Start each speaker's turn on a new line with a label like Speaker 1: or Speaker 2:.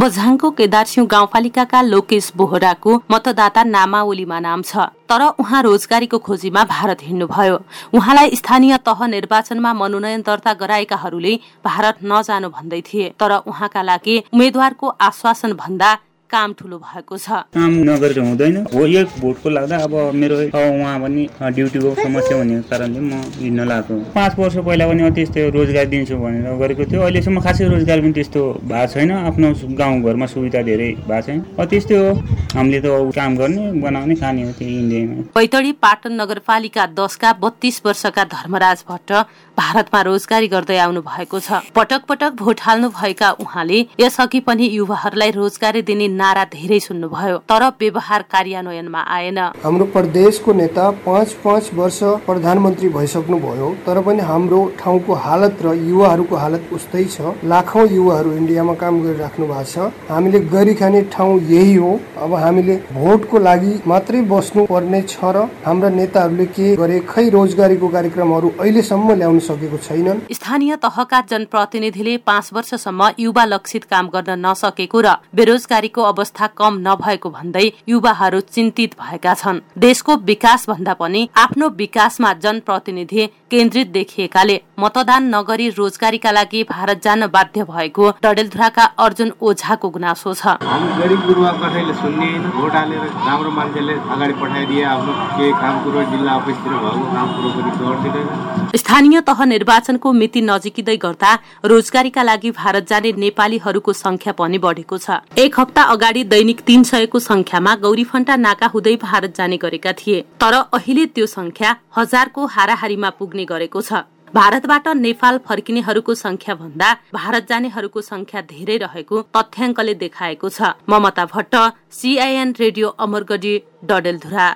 Speaker 1: बझाङको केदारसिंह गाउँपालिकाका लोकेश बोहराको मतदाता नामावलीमा नाम छ तर उहाँ रोजगारीको खोजीमा भारत हिँड्नुभयो। उहाँलाई स्थानीय तह निर्वाचनमा मनोनयन दर्ता गराएकाहरूले भारत नजानु भन्दै थिए तर उहाँका लागि उम्मेद्वारको आश्वासन भन्दा काम ठुलो भएको छ।
Speaker 2: काम नगरेर हुँदैन। हो एक भोटको लाग्दा अब मेरो उहाँ पनि ड्युटीको समस्या हुने कारणले म हिँड्न लागेको पाँच वर्ष पहिला पनि त्यस्तो रोजगार दिन्छु भनेर गरेको थियो। अहिलेसम्म खासै रोजगार पनि त्यस्तो भएको छैन। आफ्नो गाउँघरमा सुविधा धेरै भएको छैन। त्यस्तै हो। हामीले त काम गर्ने बनाउने खाने हो त्यो इन्डियामा।
Speaker 1: पैतडी पाटन नगरपालिका दसका बत्तीस वर्षका धर्मराज भट्ट भारतमा रोजगारी गर्दै आउनु भएको छ। पटक पटक भोट हाल्नु भएका उहाँले यसअघि पनि युवाहरूलाई रोजगारी दिने नारा धेरै सुन्नुभयो तर व्यवहार कार्यान्वयनमा आएन।
Speaker 3: हाम्रो प्रदेशको नेता पाँच पाँच वर्ष प्रधानमन्त्री भइसक्नु भयो तर पनि हाम्रो ठाउँको हालत र युवाहरूको हालत उस्तै छ। लाखौँ युवाहरू इन्डियामा काम गरिराख्नु भएको छ। हामीले गरी खाने ठाउँ यही हो। अब हामीले भोटको लागि मात्रै बस्नु पर्ने छ र हाम्रा नेताहरूले के गरे खै रोजगारीको कार्यक्रमहरू अहिलेसम्म ल्याउनु सकेको छैनन्?
Speaker 1: स्थानीय तहका जनप्रतिनिधिले पाँच वर्षसम्म युवा लक्षित काम गर्न नसकेको र बेरोजगारीको अवस्था कम नभएको भन्दै युवाहरू चिन्तित भएका छन्। देशको विकास भन्दा पनि आफ्नो विकासमा जनप्रतिनिधि केन्द्रित देखिएकाले मतदान नगरी रोजगारीका लागि भारत जान बाध्य भएको डडेलधुराका अर्जुन ओझाको गुनासो छ।
Speaker 4: गरिब गुरुवा कसैले सुन्ने भोट हालेर राम्रो मान्छेले अगाडि पठाइदिए आफ्नो केही काम कुरो जिल्ला अफिसतिर भएको काम कुरो पनि गरिदिँदैन
Speaker 1: स्थानीय तह निर्वाचनको मिति नजिकिँदै गर्दा रोजगारीका लागि भारत जाने नेपालीहरूको संख्या पनि बढेको छ। एक हप्ता अगाडि दैनिक तीन सयको संख्यामा गौरीफन्टा नाका हुँदै भारत जाने गरेका थिए। तर अहिले त्यो संख्या हजारको हाराहारीमा पुग्ने गरेको छ। भारतबाट नेपाल फर्किनेहरूको संख्या भन्दा भारत जानेहरूको संख्या धेरै रहेको तथ्याङ्कले देखाएको छ। Mamata Bhatt CIN radio Amargadhi Dadeldhura.